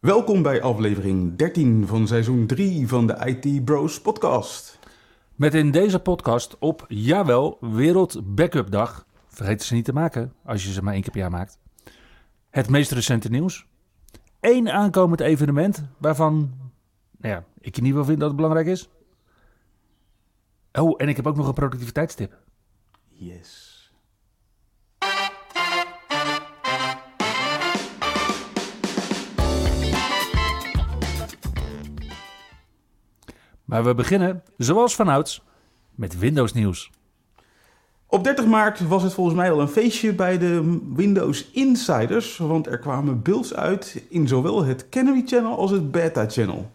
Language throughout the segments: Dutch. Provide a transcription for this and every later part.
Welkom bij aflevering 13 van seizoen 3 van de IT Bros podcast. Met in deze podcast op, jawel, Wereld Backup Dag. Vergeet ze niet te maken als je ze maar één keer per jaar maakt. Het meest recente nieuws. Eén aankomend evenement waarvan nou ja, ik in ieder geval vind dat het belangrijk is. Oh, en ik heb ook nog een productiviteitstip. Yes. Maar we beginnen, zoals vanouds, met Windows nieuws. Op 30 maart was het volgens mij al een feestje bij de Windows Insiders, want er kwamen builds uit in zowel het Canary Channel als het Beta Channel.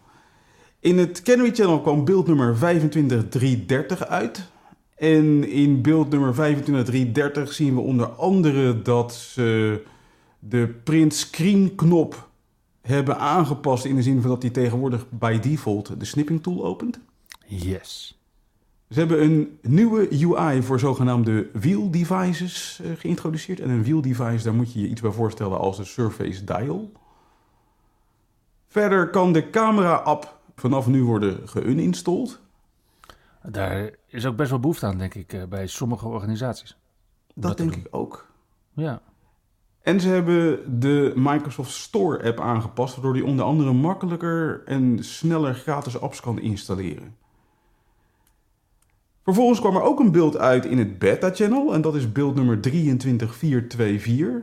In het Canary Channel kwam beeld nummer 25330 uit. En in beeld nummer 25330 zien we onder andere dat ze de print screen knop hebben aangepast in de zin van dat hij tegenwoordig bij default de snipping tool opent. Yes. Ze hebben een nieuwe UI voor zogenaamde wheel devices uh, geïntroduceerd. En een wheel device, daar moet je je iets bij voorstellen als de Surface Dial. Verder kan de camera-app vanaf nu worden geuninstalled. Daar is ook best wel behoefte aan, denk ik, eh, bij sommige organisaties. Dat, denk ik ook. Ja. En ze hebben de Microsoft Store app aangepast, waardoor die onder andere makkelijker en sneller gratis apps kan installeren. Vervolgens kwam er ook een beeld uit in het beta-channel en dat is beeld nummer 23424.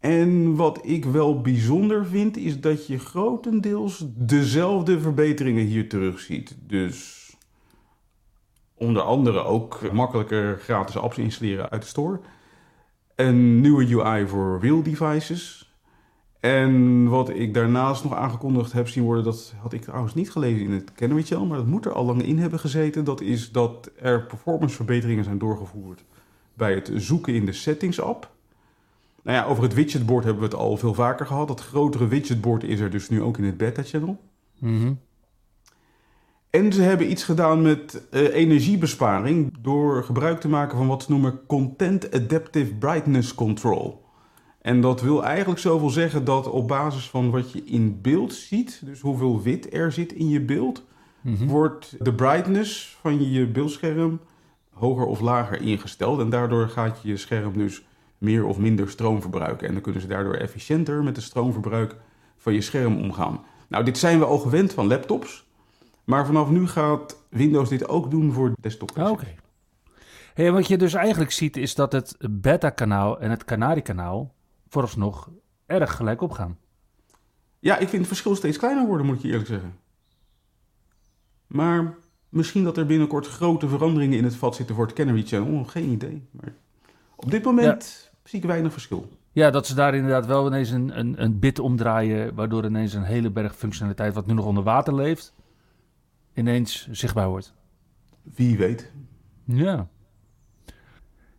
En wat ik wel bijzonder vind, is dat je grotendeels dezelfde verbeteringen hier terugziet. Dus onder andere ook makkelijker gratis apps installeren uit de store. Een nieuwe UI voor wheel devices. En wat ik daarnaast nog aangekondigd heb zien worden, dat had ik trouwens niet gelezen in het Canary Channel, maar dat moet er al lang in hebben gezeten. Dat is dat er performanceverbeteringen zijn doorgevoerd bij het zoeken in de settings app. Nou ja, over het widgetboard hebben we het al veel vaker gehad. Dat grotere widgetboard is er dus nu ook in het beta channel. Mm En ze hebben iets gedaan met uh, energiebesparing door gebruik te maken van wat ze noemen Content Adaptive Brightness Control. En dat wil eigenlijk zoveel zeggen dat op basis van wat je in beeld ziet, dus hoeveel wit er zit in je beeld, Mhm. Hm. wordt de brightness van je beeldscherm hoger of lager ingesteld. En daardoor gaat je scherm dus meer of minder stroom verbruiken. En dan kunnen ze daardoor efficiënter met het stroomverbruik van je scherm omgaan. Nou, dit zijn we al gewend van laptops. Maar vanaf nu gaat Windows dit ook doen voor desktop. Oké. Hey, wat je dus eigenlijk ziet is dat het beta-kanaal en het Canary-kanaal vooralsnog erg gelijk opgaan. Ja, ik vind het verschil steeds kleiner worden, moet ik je eerlijk zeggen. Maar misschien dat er binnenkort grote veranderingen in het vat zitten voor het Canary Channel. Geen idee. Maar op dit moment zie ik weinig verschil. Ja, dat ze daar inderdaad wel ineens een, een, een bit omdraaien, waardoor ineens een hele berg functionaliteit, wat nu nog onder water leeft, ineens zichtbaar wordt. Wie weet. Ja.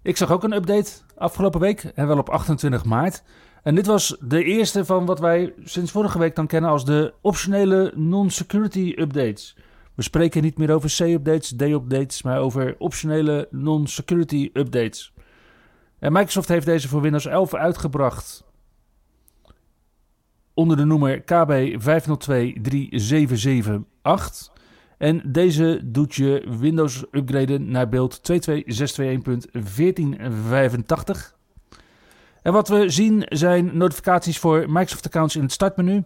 Ik zag ook een update afgelopen week, en wel op 28 maart. En dit was de eerste van wat wij sinds vorige week dan kennen als de optionele non-security updates. We spreken niet meer over C-updates, D-updates, maar over optionele non-security updates. En Microsoft heeft deze voor Windows 11 uitgebracht onder de noemer KB 5023778. En deze doet je Windows upgraden naar beeld 22621.1485. En wat we zien zijn notificaties voor Microsoft accounts in het startmenu.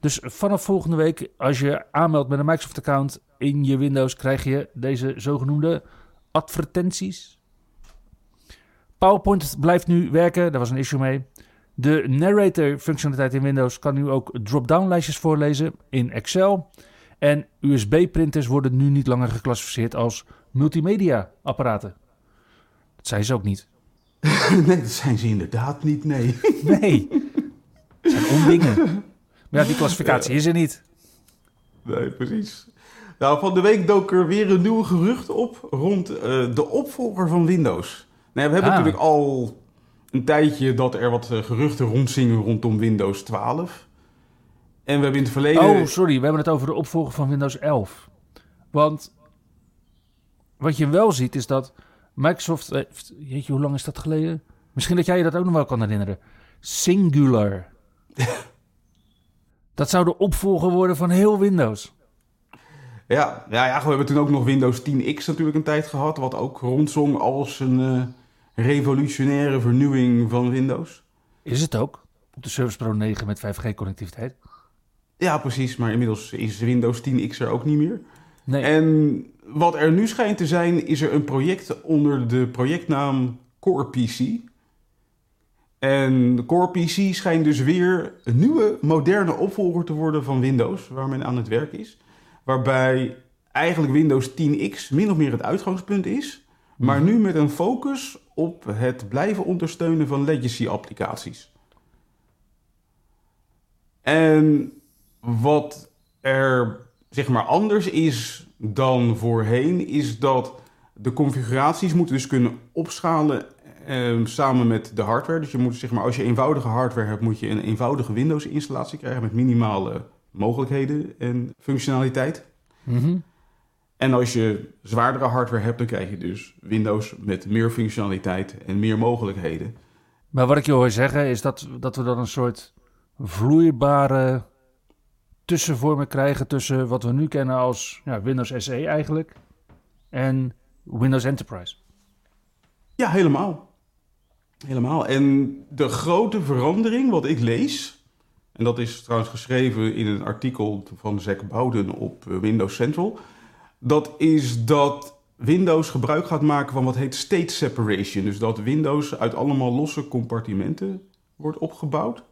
Dus vanaf volgende week, als je aanmeldt met een Microsoft account in je Windows, krijg je deze zogenoemde advertenties. PowerPoint blijft nu werken, daar was een issue mee. De narrator functionaliteit in Windows kan nu ook drop-down lijstjes voorlezen in Excel. En USB-printers worden nu niet langer geclassificeerd als multimedia apparaten. Dat zijn ze ook niet. nee, dat zijn ze inderdaad niet, nee. Nee, het zijn ondingen. Maar ja, die klassificatie is er niet. Nee, precies. Nou, van de week dook er weer een nieuwe gerucht op rond uh, de opvolger van Windows. We hebben Ah. natuurlijk al een tijdje dat er wat eh, geruchten rondzingen rondom Windows 12. En we hebben in het verleden... Oh, sorry, we hebben het over de opvolger van Windows 11. Want wat je wel ziet is dat Microsoft... heeft- Jeetje, hoe lang is dat geleden? Misschien dat jij je dat ook nog wel kan herinneren. Singular. dat zou de opvolger worden van heel Windows. Ja, ja, ja, we hebben toen ook nog Windows 10X natuurlijk een tijd gehad, wat ook rondzong als een eh, revolutionaire vernieuwing van Windows. Is het ook? Op de Service Pro 9 met 5G-connectiviteit? Ja, precies, maar inmiddels is Windows 10X er ook niet meer. Nee. En wat er nu schijnt te zijn, is er een project onder de projectnaam Core PC. En Core PC schijnt dus weer een nieuwe, moderne opvolger te worden van Windows, waar men aan het werk is. Waarbij eigenlijk Windows 10X min of meer het uitgangspunt is, maar nu met een focus op het blijven ondersteunen van legacy-applicaties. En wat er zeg maar anders is dan voorheen, is dat de configuraties moeten dus kunnen opschalen eh, samen met de hardware. Dus je moet zeg maar, als je eenvoudige hardware hebt, moet je een eenvoudige Windows-installatie krijgen met minimale mogelijkheden en functionaliteit. Mhm. En als je zwaardere hardware hebt, dan krijg je dus Windows met meer functionaliteit en meer mogelijkheden. Maar wat ik je hoor zeggen is dat, dat we dan een soort vloeibare tussenvormen krijgen tussen wat we nu kennen als ja, Windows SE eigenlijk en Windows Enterprise. Ja, helemaal. Helemaal. En de grote verandering wat ik lees, en dat is trouwens geschreven in een artikel van Zack Bowden op eh, Windows Central, dat is dat Windows gebruik gaat maken van wat heet state separation. Dus dat Windows uit allemaal losse compartimenten wordt opgebouwd.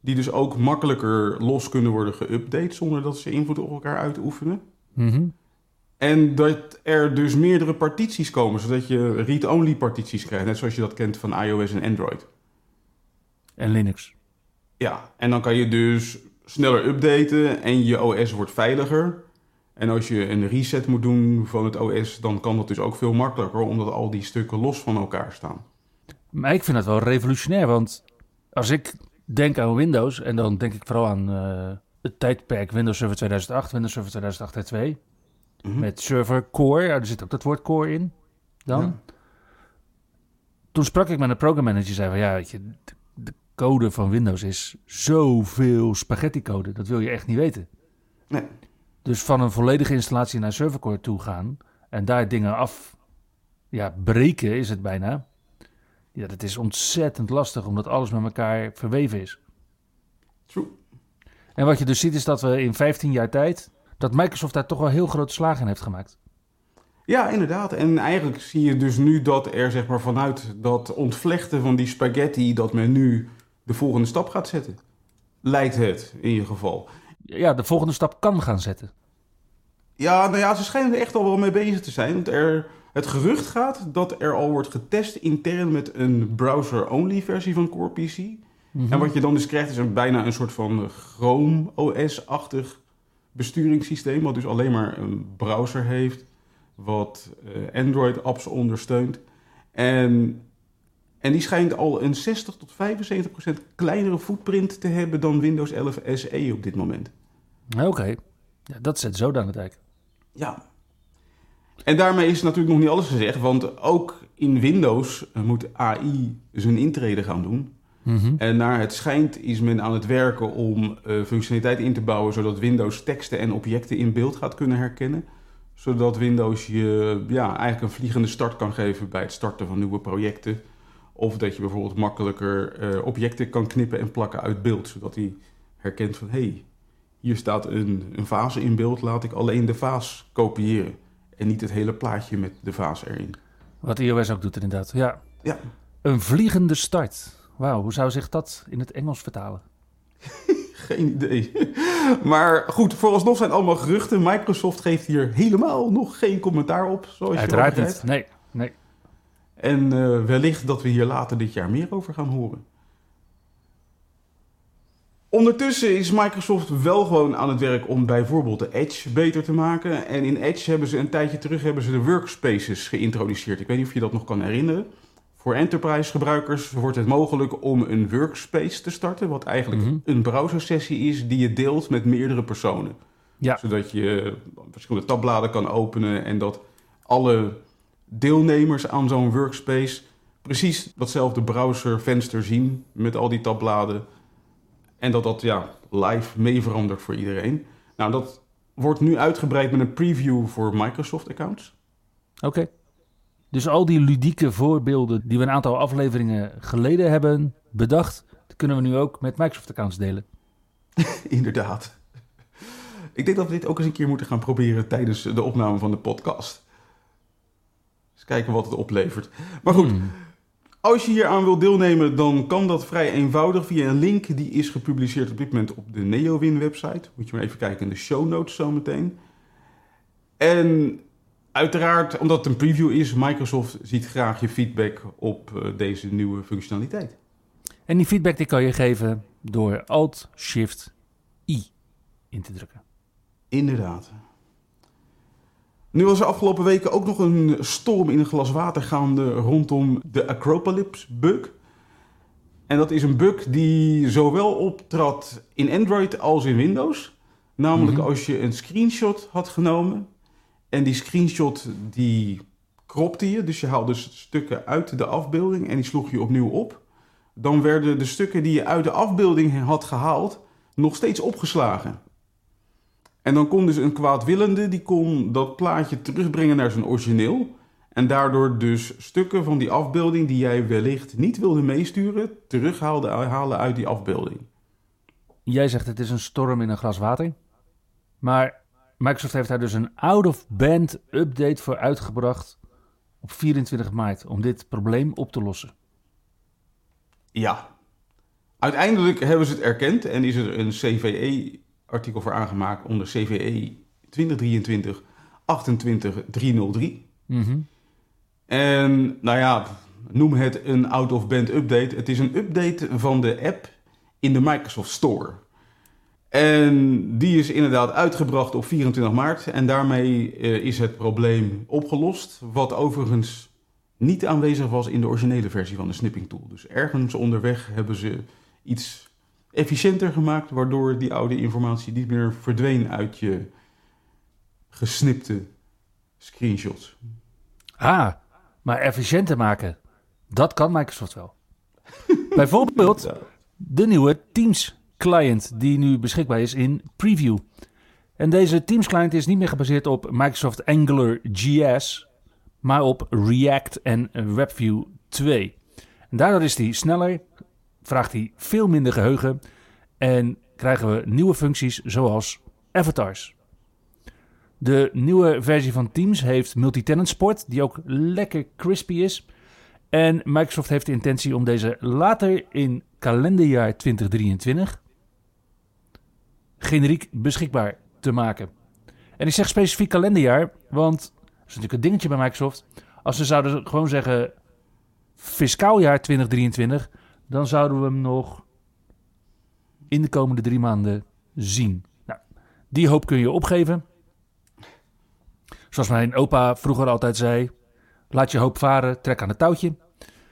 Die dus ook makkelijker los kunnen worden geüpdate zonder dat ze invloed op elkaar uitoefenen. Mhm. En dat er dus meerdere partities komen, zodat je read-only partities krijgt. Net zoals je dat kent van iOS en Android. En Linux. Ja, en dan kan je dus sneller updaten en je OS wordt veiliger. En als je een reset moet doen van het OS, dan kan dat dus ook veel makkelijker, omdat al die stukken los van elkaar staan. Maar ik vind dat wel revolutionair, want als ik denk aan Windows, en dan denk ik vooral aan eh, het tijdperk Windows Server 2008, Windows Server 2008 2, Mhm. met server core, ja, er zit ook dat woord core in dan. Ja. Toen sprak ik met een program manager die zei van ja, weet je, de, de code van Windows is zoveel spaghetti code, dat wil je echt niet weten. Nee. Dus van een volledige installatie naar servercore toe gaan en daar dingen af ja, breken is het bijna. Ja, dat is ontzettend lastig omdat alles met elkaar verweven is. True. En wat je dus ziet is dat we in 15 jaar tijd, dat Microsoft daar toch wel heel grote slagen in heeft gemaakt. Ja, inderdaad. En eigenlijk zie je dus nu dat er zeg maar, vanuit dat ontvlechten van die spaghetti, dat men nu de volgende stap gaat zetten. Lijkt het in ieder geval. Ja, de volgende stap kan gaan zetten. Ja, nou ja, ze schijnen er echt al wel mee bezig te zijn. Want er, het gerucht gaat dat er al wordt getest intern met een browser-only versie van Core PC. Mhm. En wat je dan dus krijgt is een, bijna een soort van Chrome OS-achtig besturingssysteem. Wat dus alleen maar een browser heeft. Wat eh, Android-apps ondersteunt. En, en die schijnt al een 60 tot 75 procent kleinere footprint te hebben dan Windows 11 SE op dit moment. Oké, ja, dat zet zo aan het dijk. Ja. En daarmee is natuurlijk nog niet alles gezegd, want ook in Windows eh, moet AI zijn intrede gaan doen. Mhm. En naar het schijnt is men aan het werken om eh, functionaliteit in te bouwen zodat Windows teksten en objecten in beeld gaat kunnen herkennen. Zodat Windows je ja, eigenlijk een vliegende start kan geven bij het starten van nieuwe projecten. Of dat je bijvoorbeeld makkelijker eh, objecten kan knippen en plakken uit beeld. Zodat hij herkent van hé, hey, hier staat een, een vaas in beeld, laat ik alleen de vaas kopiëren. En niet het hele plaatje met de vaas erin. Wat iOS ook doet inderdaad. Ja. Ja. Een vliegende start. Wauw, hoe zou zich dat in het Engels vertalen? Geen idee. Maar goed, vooralsnog zijn het allemaal geruchten. Microsoft geeft hier helemaal nog geen commentaar op, zoals Uiteraard niet. Nee, nee. En eh, wellicht dat we hier later dit jaar meer over gaan horen. Ondertussen is Microsoft wel gewoon aan het werk om bijvoorbeeld de Edge beter te maken. En in Edge hebben ze een tijdje terug hebben ze de workspaces geïntroduceerd. Ik weet niet of je dat nog kan herinneren. Voor enterprise gebruikers wordt het mogelijk om een workspace te starten, wat eigenlijk Mhm. een browsersessie is die je deelt met meerdere personen. Ja. Zodat je verschillende tabbladen kan openen en dat alle deelnemers aan zo'n workspace precies datzelfde browservenster zien met al die tabbladen. En dat dat ja, live mee verandert voor iedereen. Nou, dat wordt nu uitgebreid met een preview voor Microsoft-accounts. Oké. Dus al die ludieke voorbeelden die we een aantal afleveringen geleden hebben bedacht, kunnen we nu ook met Microsoft-accounts delen. Inderdaad. Ik denk dat we dit ook eens een keer moeten gaan proberen tijdens de opname van de podcast. Eens kijken wat het oplevert. Maar goed, Hmm. Als je hier aan wilt deelnemen, dan kan dat vrij eenvoudig via een link die is gepubliceerd op dit moment op de NeoWin website. Moet je maar even kijken in de show notes zometeen. En uiteraard, omdat het een preview is, Microsoft ziet graag je feedback op eh, deze nieuwe functionaliteit. En die feedback die kan je geven door Alt-Shift-I in te drukken. Inderdaad. Nu was er afgelopen weken ook nog een storm in een glas water gaande rondom de Acropolis bug. En dat is een bug die zowel optrad in Android als in Windows. Namelijk Mhm. als je een screenshot had genomen en die screenshot die kropte je. Dus je haalde stukken uit de afbeelding en die sloeg je opnieuw op. Dan werden de stukken die je uit de afbeelding had gehaald nog steeds opgeslagen. En dan kon dus een kwaadwillende, die kon dat plaatje terugbrengen naar zijn origineel. En daardoor dus stukken van die afbeelding die jij wellicht niet wilde meesturen, terughaalde halen uit die afbeelding. Jij zegt het is een storm in een glas water. Maar Microsoft heeft daar dus een out-of-band update voor uitgebracht op 24 maart om dit probleem op te lossen. Ja. Uiteindelijk hebben ze het erkend en is er een CVE-artikel voor aangemaakt onder CVE 2023 28303. Mhm. En nou ja, noem het een out-of-band update. Het is een update van de app in de Microsoft Store. En die is inderdaad uitgebracht op 24 maart. En daarmee eh, is het probleem opgelost. Wat overigens niet aanwezig was in de originele versie van de snipping tool. Dus ergens onderweg hebben ze iets efficiënter gemaakt. Waardoor die oude informatie niet meer verdween uit je gesnipte screenshots. Ah, maar efficiënter maken, dat kan Microsoft wel. Bijvoorbeeld de nieuwe Teams client die nu beschikbaar is in preview. En deze Teams client is niet meer gebaseerd op Microsoft Angular JS, maar op React en WebView 2. En daardoor is die sneller, vraagt hij veel minder geheugen en krijgen we nieuwe functies zoals avatars. De nieuwe versie van Teams heeft multi-tenant support, die ook lekker crispy is. En Microsoft heeft de intentie om deze later in kalenderjaar 2023 generiek beschikbaar te maken. En ik zeg specifiek kalenderjaar, want dat is natuurlijk een dingetje bij Microsoft. Als ze zouden gewoon zeggen fiscaal jaar 2023, dan zouden we hem nog in de komende drie maanden zien. Nou, die hoop kun je opgeven. Zoals mijn opa vroeger altijd zei: laat je hoop varen, trek aan het touwtje.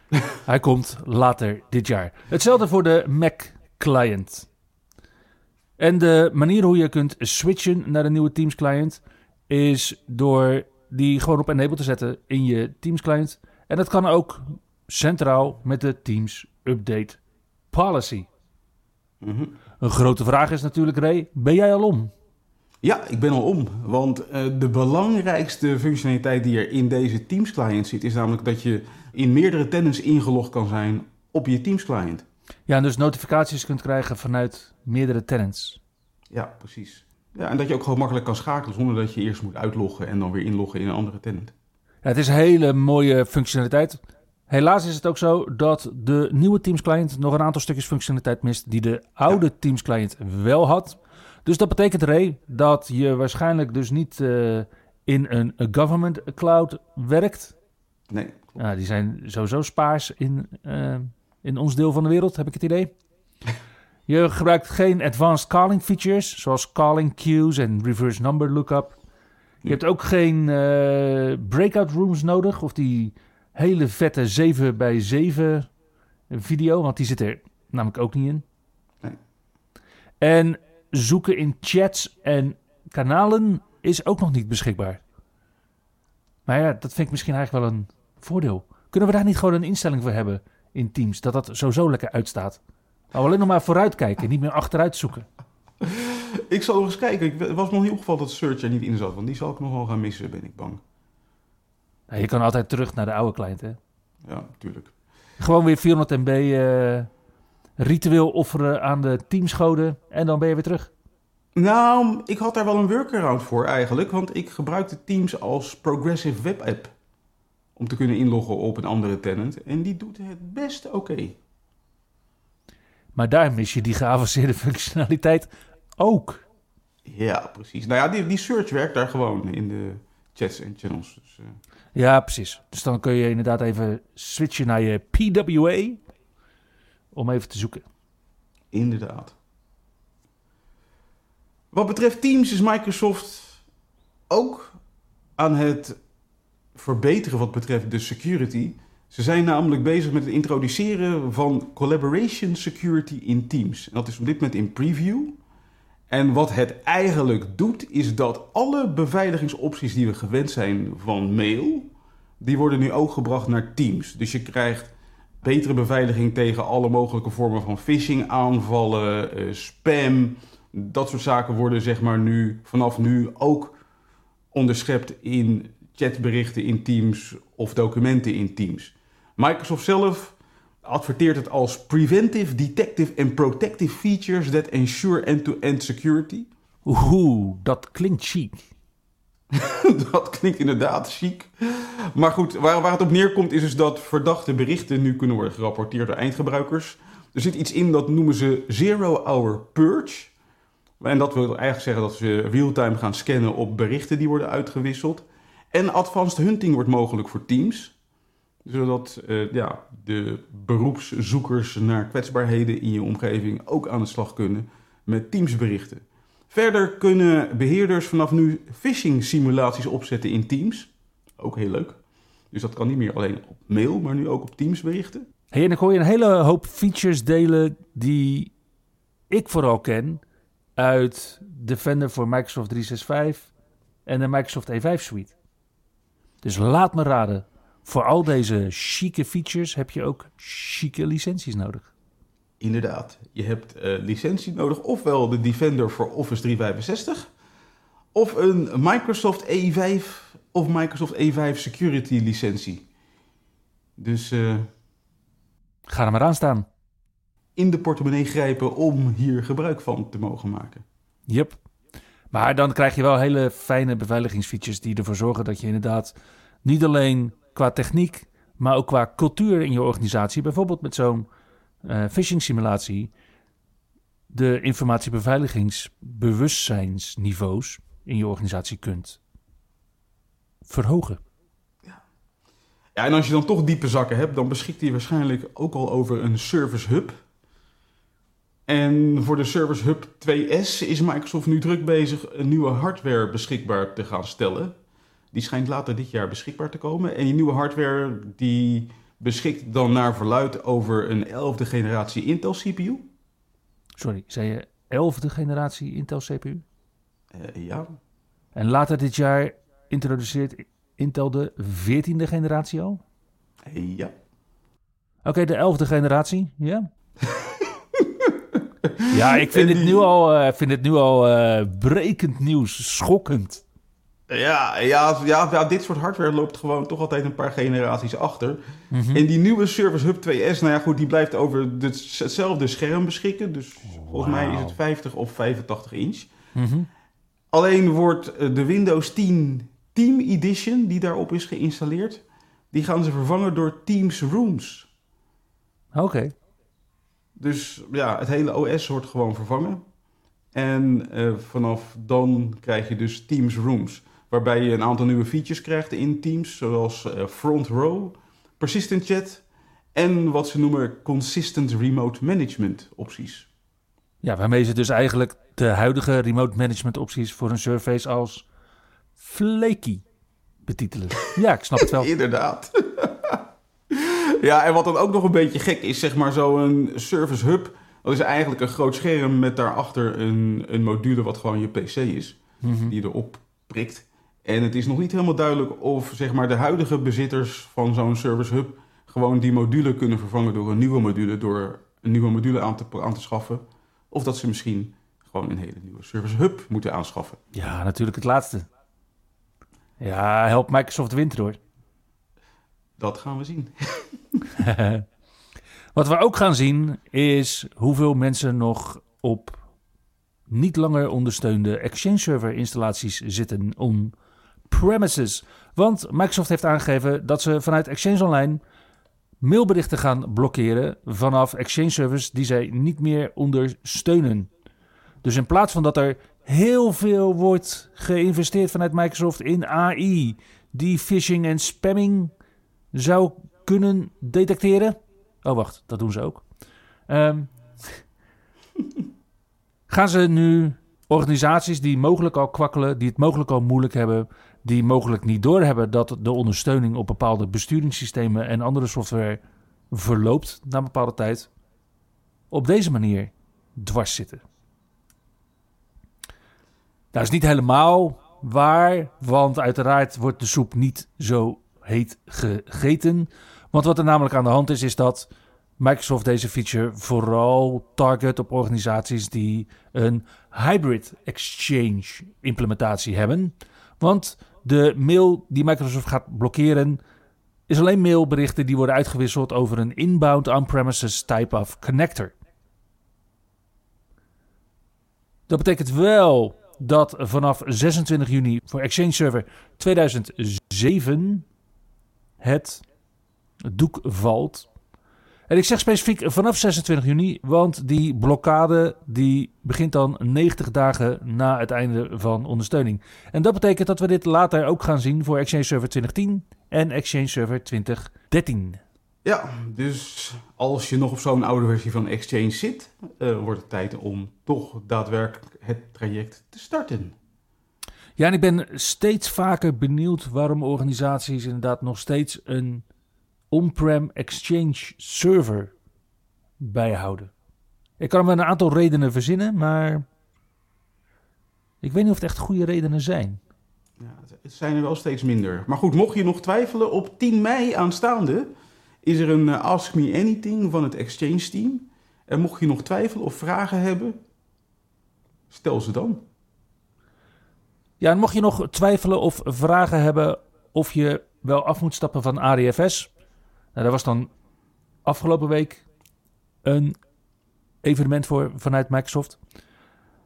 Hij komt later dit jaar. Hetzelfde voor de Mac client. En de manier hoe je kunt switchen naar de nieuwe Teams client is door die gewoon op enable te zetten in je Teams client. En dat kan ook centraal met de Teams update policy. Mhm. Een grote vraag is natuurlijk, Ray, ben jij al om? Ja, ik ben al om. Want eh, de belangrijkste functionaliteit die er in deze Teams client zit, is namelijk dat je in meerdere tenants ingelogd kan zijn op je Teams client. Ja, en dus notificaties kunt krijgen vanuit meerdere tenants. Ja, precies. Ja, en dat je ook gewoon makkelijk kan schakelen zonder dat je eerst moet uitloggen en dan weer inloggen in een andere tenant. Ja, het is een hele mooie functionaliteit. Helaas is het ook zo dat de nieuwe Teams client nog een aantal stukjes functionaliteit mist die de oude Teams client wel had. Dus dat betekent, Ray, dat je waarschijnlijk dus niet eh, in een government cloud werkt. Nee. Ja, die zijn sowieso spaars in, eh, in ons deel van de wereld, heb ik het idee. Je gebruikt geen advanced calling features, zoals calling queues en reverse number lookup. Je hebt ook geen eh, breakout rooms nodig, of die hele vette 7 bij 7 video, want die zit er namelijk ook niet in. Nee. En zoeken in chats en kanalen is ook nog niet beschikbaar. Maar ja, dat vind ik misschien eigenlijk wel een voordeel. Kunnen we daar niet gewoon een instelling voor hebben in Teams, dat dat sowieso lekker uitstaat? Nou, alleen nog maar vooruit kijken, niet meer achteruit zoeken. Ik zal nog eens kijken. Ik het was nog niet opgevallen dat Search er niet in zat. Want die zal ik nog wel gaan missen, ben ik bang. Nou, je kan altijd terug naar de oude client, hè? Ja, natuurlijk. Gewoon weer 400 MB eh, ritueel offeren aan de teamsgoden en dan ben je weer terug. Nou, ik had daar wel een workaround voor eigenlijk. Want ik gebruikte Teams als progressive web app. Om te kunnen inloggen op een andere tenant. En die doet het best oké. Maar daar mis je die geavanceerde functionaliteit ook. Ja, precies. Nou ja, die, die search werkt daar gewoon in de chats en channels. Dus, eh, Ja, precies. Dus dan kun je inderdaad even switchen naar je PWA om even te zoeken. Inderdaad. Wat betreft Teams is Microsoft ook aan het verbeteren wat betreft de security. Ze zijn namelijk bezig met het introduceren van collaboration security in Teams. En dat is op dit moment in preview. En wat het eigenlijk doet, is dat alle beveiligingsopties die we gewend zijn van mail, die worden nu ook gebracht naar Teams. Dus je krijgt betere beveiliging tegen alle mogelijke vormen van phishing aanvallen, eh, spam. Dat soort zaken worden zeg maar nu vanaf nu ook onderschept in chatberichten in Teams of documenten in Teams. Microsoft zelf adverteert het als preventive, detective en protective features that ensure end-to-end security. Oeh, dat klinkt chic. dat klinkt inderdaad chic. Maar goed, waar, waar het op neerkomt is dus dat verdachte berichten nu kunnen worden gerapporteerd door eindgebruikers. Er zit iets in dat noemen ze Zero Hour Purge. En dat wil eigenlijk zeggen dat ze real-time gaan scannen op berichten die worden uitgewisseld. En advanced hunting wordt mogelijk voor teams. Zodat eh, ja, de beroepszoekers naar kwetsbaarheden in je omgeving ook aan de slag kunnen met teamsberichten. Verder kunnen beheerders vanaf nu phishing simulaties opzetten in Teams. Ook heel leuk. Dus dat kan niet meer alleen op mail, maar nu ook op Teams berichten. Hey, en ik hoor je een hele hoop features delen die ik vooral ken uit Defender voor Microsoft 365 en de Microsoft E5 suite. Dus laat me raden, voor al deze chique features heb je ook chique licenties nodig. Inderdaad, je hebt eh, licentie nodig, ofwel de Defender voor Office 365, of een Microsoft E5 of Microsoft E5 Security licentie. Dus eh, Ga er maar aan staan. in de portemonnee grijpen om hier gebruik van te mogen maken. Yep. Maar dan krijg je wel hele fijne beveiligingsfeatures die ervoor zorgen dat je inderdaad niet alleen qua techniek, maar ook qua cultuur in je organisatie, bijvoorbeeld met zo'n eh, phishing simulatie, de informatiebeveiligingsbewustzijnsniveaus in je organisatie kunt verhogen. Ja, en als je dan toch diepe zakken hebt, dan beschikt hij waarschijnlijk ook al over een Service Hub. En voor de Service Hub 2S is Microsoft nu druk bezig een nieuwe hardware beschikbaar te gaan stellen. Die schijnt later dit jaar beschikbaar te komen. En die nieuwe hardware die beschikt dan naar verluid over een 11e generatie Intel CPU. Sorry, zei je 11e generatie Intel CPU? Eh, ja, En later dit jaar introduceert Intel de 14e generatie al? Eh, ja. Oké, de 11e generatie, ja. ja, ik vind En het nu al, eh, vind het nu al eh, brekend nieuws, schokkend. Ja, ja, ja, ja, dit soort hardware loopt gewoon toch altijd een paar generaties achter. Mhm. En die nieuwe Service Hub 2S, nou ja goed, die blijft over dit- hetzelfde scherm beschikken. Dus volgens mij is het Wauw. 50 of 85 inch. Mhm. Alleen wordt eh, de Windows 10 Team Edition, die daarop is geïnstalleerd, die gaan ze vervangen door Teams Rooms. Oké, Dus ja, het hele OS wordt gewoon vervangen. En eh, vanaf dan krijg je dus Teams Rooms. Waarbij je een aantal nieuwe features krijgt in Teams. Zoals eh, Front Row, Persistent Chat en wat ze noemen Consistent Remote Management opties. Ja, waarmee ze dus eigenlijk de huidige remote management opties voor een surface als flaky betitelen. Ja, ik snap het wel. Inderdaad. ja, en wat dan ook nog een beetje gek is, zeg maar zo'n service hub. Dat is eigenlijk een groot scherm met daarachter een, een module wat gewoon je PC is. Mhm. Die erop prikt. En het is nog niet helemaal duidelijk of zeg maar, de huidige bezitters van zo'n service hub gewoon die module kunnen vervangen door een nieuwe module, door een nieuwe module aan te, aan te schaffen. Of dat ze misschien gewoon een hele nieuwe service hub moeten aanschaffen. Ja, natuurlijk het laatste. Ja, help Microsoft winter hoor. Dat gaan we zien. Wat we ook gaan zien is hoeveel mensen nog op niet langer ondersteunde Exchange Server installaties zitten on-premises. Want Microsoft heeft aangegeven dat ze vanuit Exchange Online mailberichten gaan blokkeren vanaf Exchange servers die zij niet meer ondersteunen. Dus in plaats van dat er heel veel wordt geïnvesteerd vanuit Microsoft in AI, die phishing en spamming zou kunnen detecteren. Oh, wacht, dat doen ze ook. Ehm, gaan ze nu organisaties die mogelijk al kwakkelen, die het mogelijk al moeilijk hebben, die mogelijk niet doorhebben dat de ondersteuning op bepaalde besturingssystemen en andere software verloopt na een bepaalde tijd, op deze manier dwars zitten. Dat is niet helemaal waar, want uiteraard wordt de soep niet zo heet gegeten. Want wat er namelijk aan de hand is, is dat Microsoft deze feature vooral target op organisaties die een hybrid exchange implementatie hebben. Want de mail die Microsoft gaat blokkeren is alleen mailberichten die worden uitgewisseld over een inbound on-premises type of connector. Dat betekent wel dat vanaf 26 juni voor Exchange Server 2007 het doek valt. En ik zeg specifiek vanaf 26 juni, want die blokkade die begint dan 90 dagen na het einde van ondersteuning. En dat betekent dat we dit later ook gaan zien voor Exchange Server 2010 en Exchange Server 2013. Ja, dus als je nog op zo'n oude versie van Exchange zit, uh, wordt het tijd om toch daadwerkelijk het traject te starten. Ja, en ik ben steeds vaker benieuwd waarom organisaties inderdaad nog steeds een on-prem Exchange server bijhouden. Ik kan me een aantal redenen verzinnen, maar ik weet niet of het echt goede redenen zijn. Ja, het zijn er wel steeds minder. Maar goed, mocht je nog twijfelen, op 10 mei aanstaande is er een Ask Me Anything van het Exchange team. En mocht je nog twijfelen of vragen hebben, stel ze dan. Ja, en mocht je nog twijfelen of vragen hebben of je wel af moet stappen van ADFS. Nou, daar was dan afgelopen week een evenement voor vanuit Microsoft.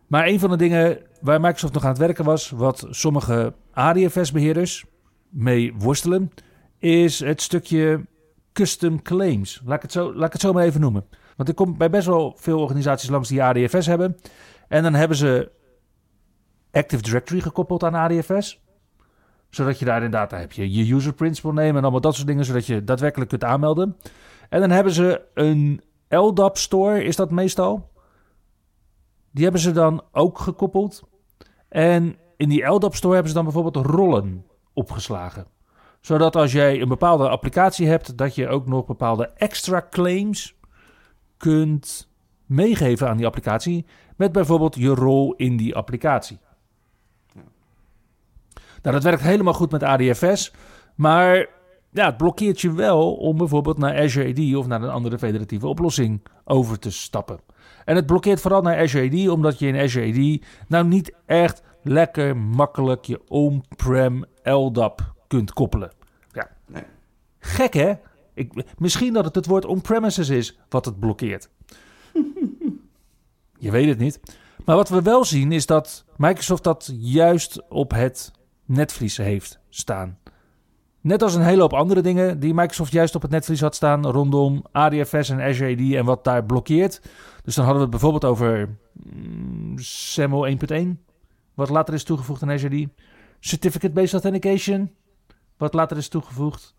Maar een van de dingen waar Microsoft nog aan het werken was, wat sommige ADFS-beheerders mee worstelen, is het stukje custom claims. Laat ik, het zo, laat ik het zo maar even noemen. Want ik kom bij best wel veel organisaties langs die ADFS hebben. En dan hebben ze Active Directory gekoppeld aan ADFS. Zodat je daar inderdaad, daar heb je je user principal nemen en allemaal dat soort dingen, zodat je daadwerkelijk kunt aanmelden. En dan hebben ze een LDAP store, is dat meestal. Die hebben ze dan ook gekoppeld. En in die LDAP store hebben ze dan bijvoorbeeld rollen opgeslagen. Zodat als jij een bepaalde applicatie hebt, dat je ook nog bepaalde extra claims kunt meegeven aan die applicatie. Met bijvoorbeeld je rol in die applicatie. Nou, dat werkt helemaal goed met ADFS. Maar ja, het blokkeert je wel om bijvoorbeeld naar Azure AD of naar een andere federatieve oplossing over te stappen. En het blokkeert vooral naar Azure AD, omdat je in Azure AD nou niet echt lekker makkelijk je on-prem LDAP kunt koppelen. Ja. Nee. Gek hè? Ik, misschien dat het het woord on-premises is wat het blokkeert. je weet het niet. Maar wat we wel zien is dat Microsoft dat juist op het netvlies heeft staan. Net als een hele hoop andere dingen die Microsoft juist op het netvlies had staan rondom ADFS en Azure AD en wat daar blokkeert. Dus dan hadden we het bijvoorbeeld over mm, SAML 1.1, wat later is toegevoegd aan Azure AD. Certificate-based authentication, wat later is toegevoegd.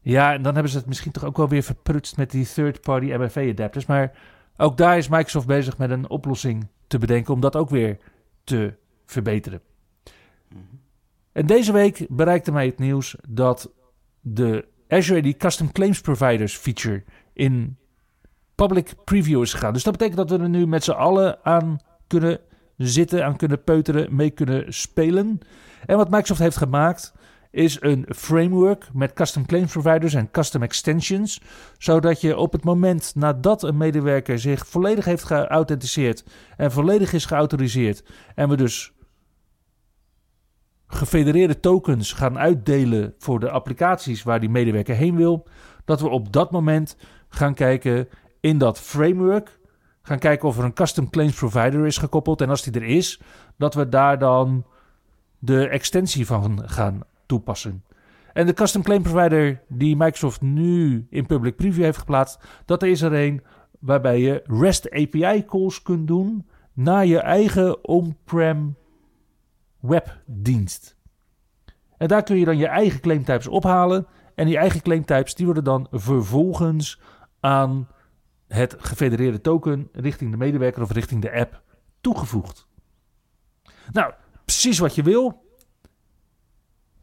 Ja, en dan hebben ze het misschien toch ook wel weer verprutst met die third-party MFA adapters. Maar ook daar is Microsoft bezig met een oplossing te bedenken om dat ook weer te verbeteren. En deze week bereikte mij het nieuws dat de Azure AD Custom Claims Providers feature in public preview is gegaan. Dus dat betekent dat we er nu met z'n allen aan kunnen zitten, aan kunnen peuteren, mee kunnen spelen. En wat Microsoft heeft gemaakt is een framework met custom claims providers en custom extensions, zodat je op het moment nadat een medewerker zich volledig heeft geauthenticeerd en volledig is geautoriseerd en we dus gefedereerde tokens gaan uitdelen voor de applicaties waar die medewerker heen wil, dat we op dat moment gaan kijken in dat framework, gaan kijken of er een custom claims provider is gekoppeld en als die er is, dat we daar dan de extensie van gaan toepassen. En de custom claim provider die Microsoft nu in public preview heeft geplaatst, dat is er een waarbij je REST API calls kunt doen naar je eigen on-prem webdienst. En daar kun je dan je eigen claimtypes ophalen. En die eigen claimtypes die worden dan vervolgens aan het gefedereerde token richting de medewerker of richting de app toegevoegd. Nou, precies wat je wil.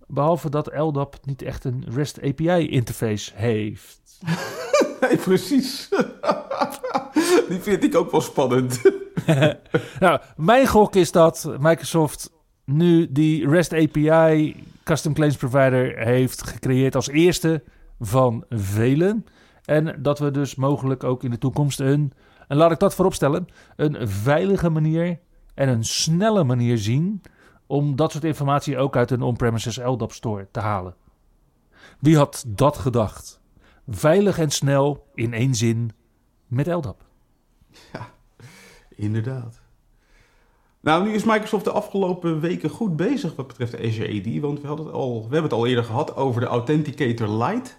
Behalve dat LDAP niet echt een REST API interface heeft. Nee, precies. Die vind ik ook wel spannend. nou, mijn gok is dat Microsoft nu die REST API Custom Claims Provider heeft gecreëerd als eerste van velen. En dat we dus mogelijk ook in de toekomst een, en laat ik dat vooropstellen, een veilige manier en een snelle manier zien om dat soort informatie ook uit een on-premises LDAP store te halen. Wie had dat gedacht? Veilig en snel in één zin met LDAP. Ja, inderdaad. Nou, nu is Microsoft de afgelopen weken goed bezig wat betreft de Azure AD. Want we, hadden het al, we hebben het al eerder gehad over de Authenticator Lite.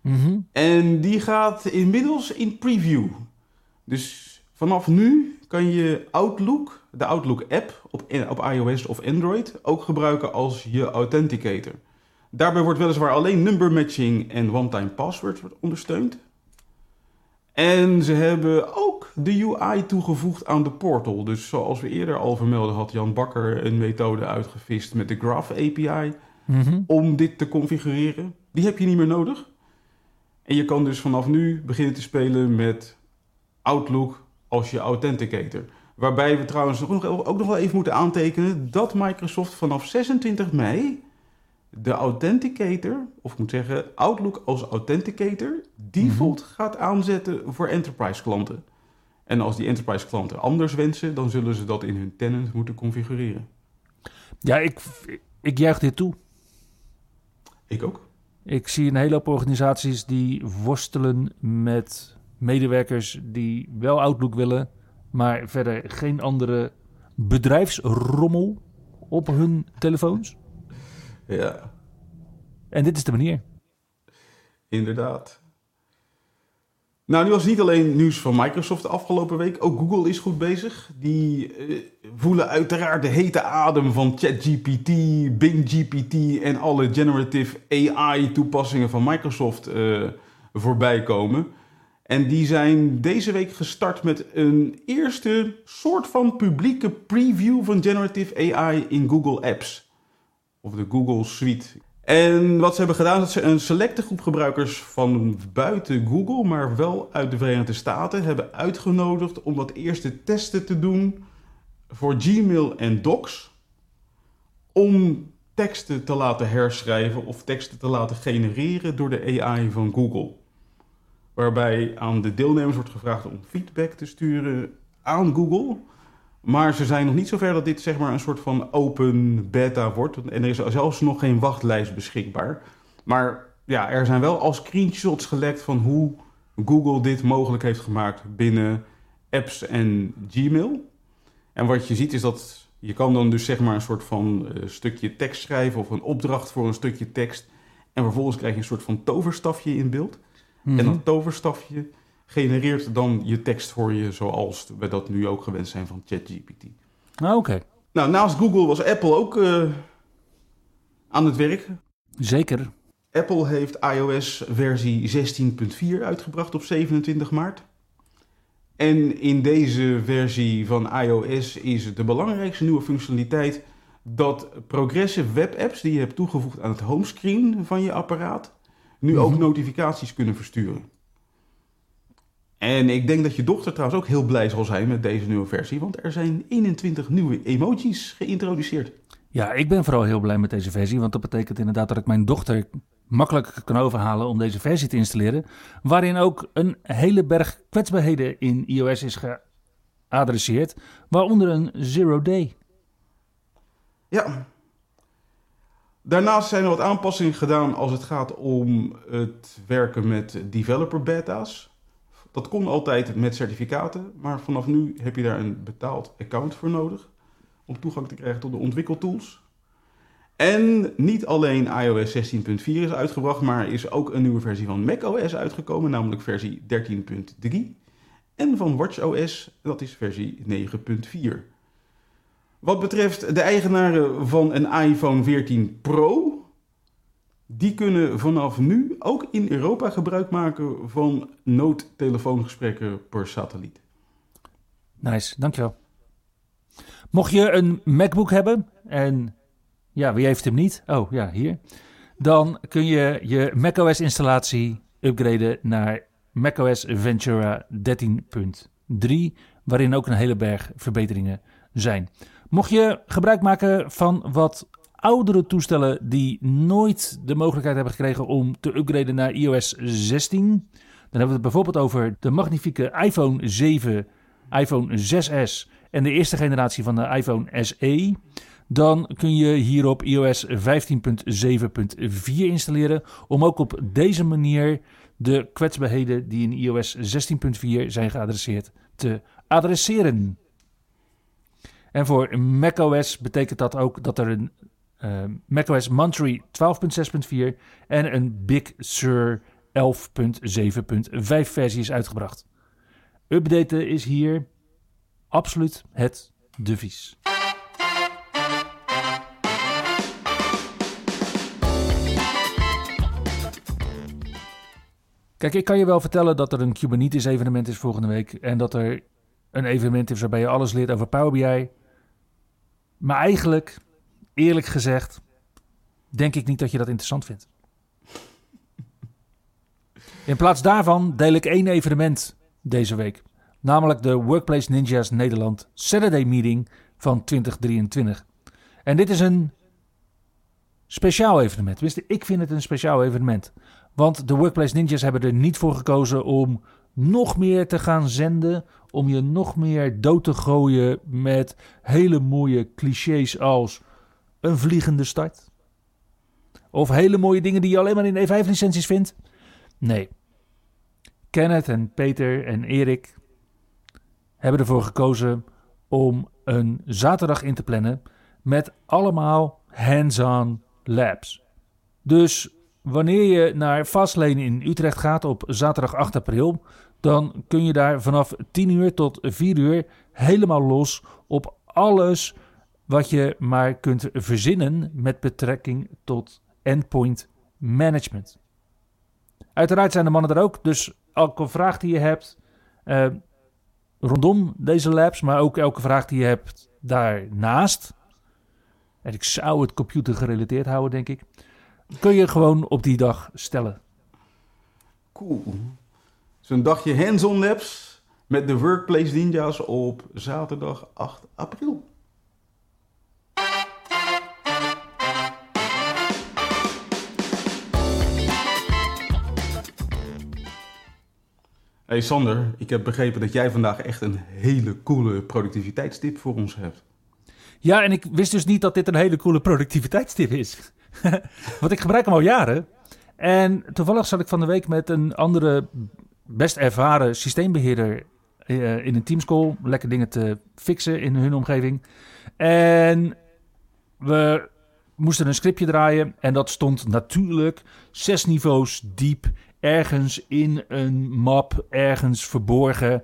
Mhm. En die gaat inmiddels in preview. Dus vanaf nu kan je Outlook, de Outlook app op, op iOS of Android, ook gebruiken als je authenticator. Daarbij wordt weliswaar alleen number matching en one-time password ondersteund. En ze hebben ook de UI toegevoegd aan de portal. Dus zoals we eerder al vermelden had Jan Bakker een methode uitgevist met de Graph API Mhm. om dit te configureren. Die heb je niet meer nodig. En je kan dus vanaf nu beginnen te spelen met Outlook als je authenticator. Waarbij we trouwens ook nog, wel even moeten aantekenen dat Microsoft vanaf 26 mei de authenticator, of ik moet zeggen Outlook als authenticator, default gaat aanzetten voor enterprise klanten. En als die enterprise klanten anders wensen, dan zullen ze dat in hun tenant moeten configureren. Ja, ik, ik juich dit toe. Ik ook. Ik zie een hele hoop organisaties die worstelen met medewerkers die wel Outlook willen, maar verder geen andere bedrijfsrommel op hun telefoons. Ja, En dit is de manier. inderdaad. Nou, nu was niet alleen nieuws van Microsoft de afgelopen week. Ook Google is goed bezig. Die eh, voelen uiteraard de hete adem van ChatGPT, Bing GPT en alle generative AI-toepassingen van Microsoft eh, voorbij komen. En die zijn deze week gestart met een eerste soort van publieke preview van generative AI in Google Apps. Of de Google Suite. En wat ze hebben gedaan is dat ze een selecte groep gebruikers van buiten Google, maar wel uit de Verenigde Staten, hebben uitgenodigd om wat eerste testen te doen voor Gmail en Docs. Om teksten te laten herschrijven of teksten te laten genereren door de AI van Google. Waarbij aan de deelnemers wordt gevraagd om feedback te sturen aan Google. Maar ze zijn nog niet zover dat dit zeg maar een soort van open beta wordt. En er is zelfs nog geen wachtlijst beschikbaar. Maar ja, er zijn wel al screenshots gelekt van hoe Google dit mogelijk heeft gemaakt binnen apps en Gmail. En wat je ziet is dat je kan dan dus zeg maar een soort van eh, stukje tekst schrijven of een opdracht voor een stukje tekst. En vervolgens krijg je een soort van toverstafje in beeld. En Mhm. dat toverstafje genereert dan je tekst voor je zoals we dat nu ook gewend zijn van ChatGPT. Ah, Oké, Nou, naast Google was Apple ook eh, aan het werk. zeker. Apple heeft iOS versie 16.4 uitgebracht op 27 maart. En in deze versie van iOS is de belangrijkste nieuwe functionaliteit dat progressive webapps die je hebt toegevoegd aan het homescreen van je apparaat nu ook Mhm. notificaties kunnen versturen. En ik denk dat je dochter trouwens ook heel blij zal zijn met deze nieuwe versie, want er zijn 21 nieuwe emojis geïntroduceerd. Ja, ik ben vooral heel blij met deze versie, want dat betekent inderdaad dat ik mijn dochter makkelijk kan overhalen om deze versie te installeren, waarin ook een hele berg kwetsbaarheden in iOS is geadresseerd, waaronder een zero day. Ja. Daarnaast zijn er wat aanpassingen gedaan als het gaat om het werken met developer beta's. Dat kon altijd met certificaten, maar vanaf nu heb je daar een betaald account voor nodig om toegang te krijgen tot de ontwikkeltools. En niet alleen iOS 16.4 is uitgebracht, maar is ook een nieuwe versie van macOS uitgekomen, namelijk versie 13.3. En van watchOS, dat is versie 9.4. Wat betreft de eigenaren van een iPhone 14 Pro, die kunnen vanaf nu ook in Europa gebruik maken van noodtelefoongesprekken per satelliet. Nice, dankjewel. Mocht je een MacBook hebben en ja, wie heeft hem niet? Oh ja, hier. Dan kun je je macOS installatie upgraden naar macOS Ventura 13.3, waarin ook een hele berg verbeteringen zijn. Mocht je gebruik maken van wat oudere toestellen die nooit de mogelijkheid hebben gekregen om te upgraden naar iOS 16, dan hebben we het bijvoorbeeld over de magnifieke iPhone 7, iPhone 6S en de eerste generatie van de iPhone SE. Dan kun je hierop iOS 15.7.4 installeren om ook op deze manier de kwetsbaarheden die in iOS 16.4 zijn geadresseerd te adresseren. En voor macOS betekent dat ook dat er een uh, macOS Monterey 12.6.4 en een Big Sur 11.7.5 versie is uitgebracht. Updaten is hier absoluut het devies. Kijk, ik kan je wel vertellen dat er een Kubernetes evenement is volgende week en dat er een evenement is waarbij je alles leert over Power BI. Maar eigenlijk, eerlijk gezegd, denk ik niet dat je dat interessant vindt. In plaats daarvan deel ik één evenement deze week. Namelijk de Workplace Ninjas Nederland Saturday Meeting van 2023. En dit is een speciaal evenement. Ik vind het een speciaal evenement. Want de Workplace Ninjas hebben er niet voor gekozen om nog meer te gaan zenden. Om je nog meer dood te gooien met hele mooie clichés als een vliegende start. Of hele mooie dingen die je alleen maar in E5 licenties vindt. Nee. Kenneth en Peter en Erik hebben ervoor gekozen om een zaterdag in te plannen met allemaal hands-on labs. Dus wanneer je naar Fastlane in Utrecht gaat op zaterdag 8 april, dan kun je daar vanaf 10 uur tot 4 uur helemaal los op alles wat je maar kunt verzinnen met betrekking tot endpoint management. Uiteraard zijn de mannen er ook, dus elke vraag die je hebt uh, rondom deze labs, maar ook elke vraag die je hebt daarnaast, en ik zou het computer gerelateerd houden, denk ik, kun je gewoon op die dag stellen. Cool. Zo'n dagje hands-on labs met de Workplace Ninjas op zaterdag 8 april. Hey Sander, ik heb begrepen dat jij vandaag echt een hele coole productiviteitstip voor ons hebt. Ja, en ik wist dus niet dat dit een hele coole productiviteitstip is. Want ik gebruik hem al jaren. En toevallig zat ik van de week met een andere best ervaren systeembeheerder uh, in een teamscall. Lekker dingen te fixen in hun omgeving. En we moesten een scriptje draaien. En dat stond natuurlijk zes niveaus diep. Ergens in een map, ergens verborgen.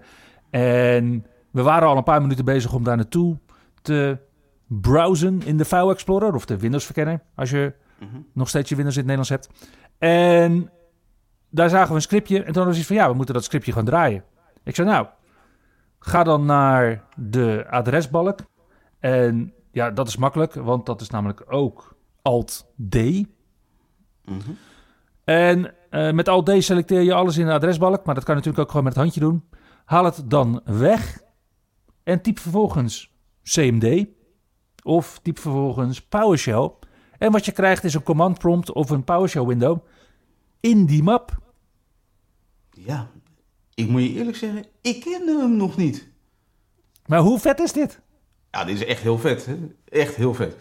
En we waren al een paar minuten bezig om daar naartoe te browsen in de File Explorer of de Windows verkenner, als je mm-hmm. nog steeds je Windows in het Nederlands hebt. En daar zagen we een scriptje en toen was iets van ja, we moeten dat scriptje gewoon draaien. Ik zei nou, Ga dan naar de adresbalk. En ja, dat is makkelijk, want dat is namelijk ook Alt-D. Mhm. En eh, met Alt-D selecteer je alles in de adresbalk, maar dat kan je natuurlijk ook gewoon met het handje doen. Haal het dan weg en typ vervolgens CMD of typ vervolgens PowerShell. En wat je krijgt is een command prompt of een PowerShell window in die map. Ja, ik moet je eerlijk zeggen, ik kende hem nog niet. Maar hoe vet is dit? Ja, dit is echt heel vet. Hè? Echt heel vet.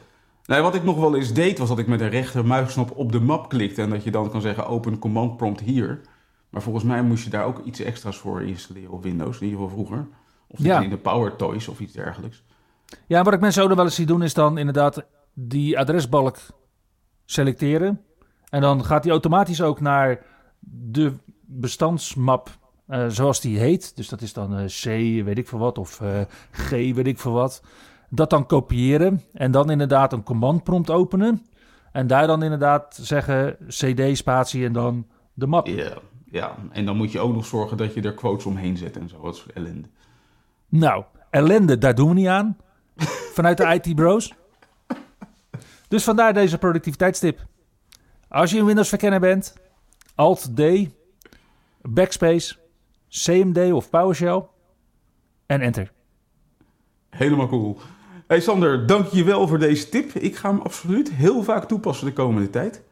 Nee, wat ik nog wel eens deed, was dat ik met een rechtermuisknop op de map klikte. En dat je dan kan zeggen, open command prompt hier. Maar volgens mij moest je daar ook iets extra's voor installeren op Windows. In ieder geval vroeger. Of Ja. in de Power Toys of iets dergelijks. Ja, wat ik mensen ook nog wel eens zie doen is dan inderdaad die adresbalk selecteren. En dan gaat die automatisch ook naar de bestandsmap eh, zoals die heet. Dus dat is dan eh, C, weet ik veel wat, of eh, G, weet ik veel wat. Dat dan kopiëren en dan inderdaad een command prompt openen. En daar dan inderdaad zeggen cd spatie en dan de map. Ja, ja, en dan moet je ook nog zorgen dat je er quotes omheen zet en zo. Wat soort ellende. Nou, ellende, daar doen we niet aan. Vanuit de IT-bros. Dus vandaar deze productiviteitstip. Als je een Windows-verkenner bent, Alt-D, Backspace, CMD of PowerShell en Enter. Helemaal cool. Hey Sander, dank je wel voor deze tip. Ik ga hem absoluut heel vaak toepassen de komende tijd.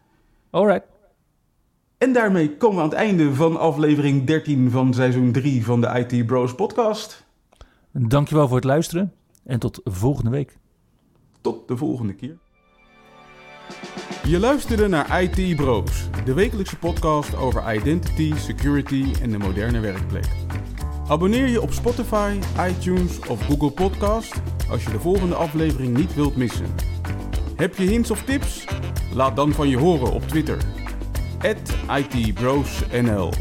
Alright. En daarmee komen we aan het einde van aflevering 13 van seizoen 3 van de IT Bros podcast. Dankjewel voor het luisteren en tot volgende week. Tot de volgende keer. Je luisterde naar IT Bros, de wekelijkse podcast over identity, security en de moderne werkplek. Abonneer je op Spotify, iTunes of Google Podcast als je de volgende aflevering niet wilt missen. Heb je hints of tips? Laat dan van je horen op Twitter. @itbrosnl